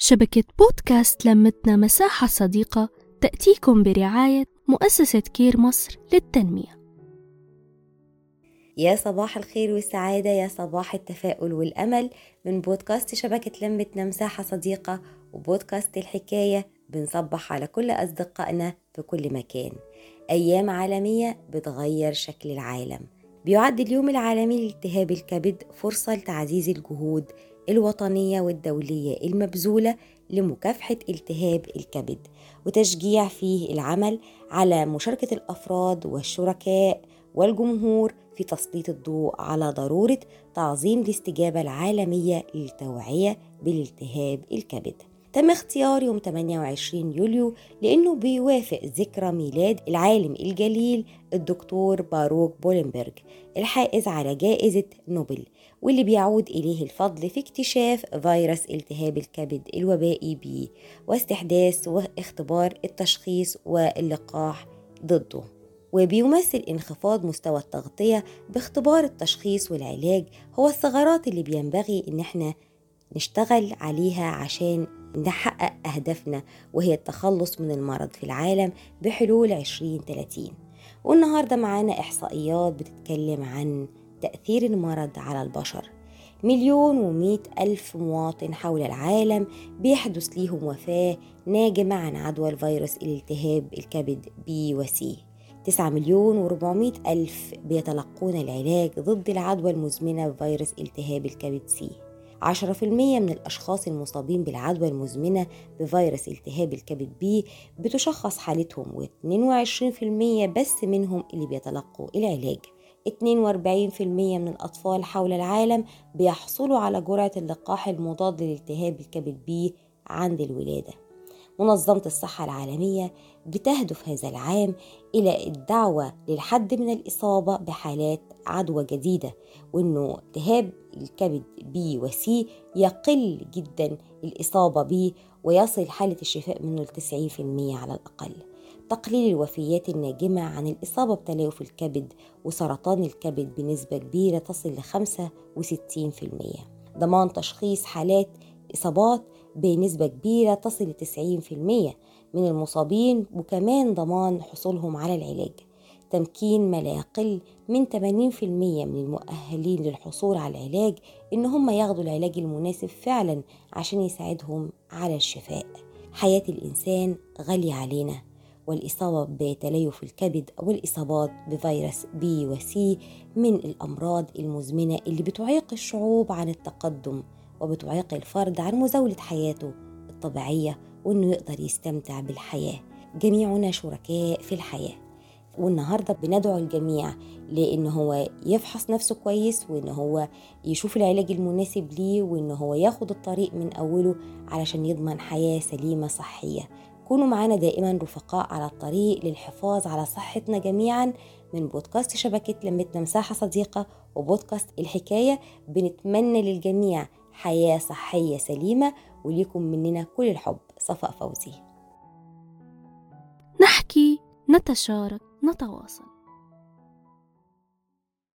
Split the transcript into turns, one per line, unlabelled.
شبكة بودكاست لمتنا مساحة صديقة تأتيكم برعاية مؤسسة كير مصر للتنمية.
يا صباح الخير والسعادة يا صباح التفاؤل والأمل من بودكاست شبكة لمتنا مساحة صديقة وبودكاست الحكاية بنصبح على كل أصدقائنا في كل مكان. أيام عالمية بتغير شكل العالم. بيعد اليوم العالمي لالتهاب الكبد فرصة لتعزيز الجهود الوطنية والدولية المبذولة لمكافحة التهاب الكبد وتشجيع فيه العمل على مشاركة الأفراد والشركاء والجمهور في تسليط الضوء على ضرورة تعظيم الاستجابة العالمية للتوعية بالالتهاب الكبد. تم اختيار يوم 28 يوليو لأنه بيوافق ذكرى ميلاد العالم الجليل الدكتور باروك بولنبرج الحائز على جائزة نوبل واللي بيعود إليه الفضل في اكتشاف فيروس التهاب الكبد الوبائي بي واستحداث واختبار التشخيص واللقاح ضده. وبيمثل انخفاض مستوى التغطية باختبار التشخيص والعلاج هو الثغرات اللي بينبغي إن إحنا نشتغل عليها عشان نحقق أهدافنا وهي التخلص من المرض في العالم بحلول 2030 والنهاردة معانا إحصائيات بتتكلم عن تأثير المرض على البشر. مليون ومئة ألف مواطن حول العالم بيحدث ليهم وفاة ناجمة عن عدوى الفيروس الالتهاب الكبد بي وسي تسعة مليون وربعمائة ألف بيتلقون العلاج ضد العدوى المزمنة بفيروس التهاب الكبد سي 10% من الأشخاص المصابين بالعدوى المزمنة بفيروس التهاب الكبد بي بتشخص حالتهم و22% بس منهم اللي بيتلقوا العلاج. 42% من الأطفال حول العالم بيحصلوا على جرعة اللقاح المضاد للالتهاب الكبد بي عند الولادة. منظمة الصحة العالمية بتهدف هذا العام إلى الدعوة للحد من الإصابة بحالات عدوى جديدة وإنه التهاب الكبد بي وسي يقل جدا الإصابة به ويصل حالة الشفاء منه ل 90% على الأقل. تقليل الوفيات الناجمة عن الإصابة بتليف الكبد وسرطان الكبد بنسبة كبيرة تصل ل 65% ضمان تشخيص حالات إصابات بنسبة كبيرة تصل ل 90% من المصابين وكمان ضمان حصولهم على العلاج. تمكين ما لا يقل من 80% من المؤهلين للحصول على العلاج إن هم ياخدوا العلاج المناسب فعلا عشان يساعدهم على الشفاء. حياة الإنسان غالية علينا والإصابة بتليف الكبد أو الإصابات بفيروس بي وسي من الأمراض المزمنة اللي بتعيق الشعوب عن التقدم. وبتعيق الفرد عن مزاولة حياته الطبيعية وإنه يقدر يستمتع بالحياة. جميعنا شركاء في الحياة. والنهاردة بندعو الجميع لإن هو يفحص نفسه كويس وإن هو يشوف العلاج المناسب ليه وإن هو ياخد الطريق من أوله علشان يضمن حياة سليمة صحية. كونوا معنا دائما رفقاء على الطريق للحفاظ على صحتنا جميعا من بودكاست شبكة لمتنا مساحة صديقة وبودكاست الحكاية. بنتمنى للجميع حياة صحية سليمة وليكم مننا كل الحب. صفاء فوزي.
نحكي نتشارك نتواصل.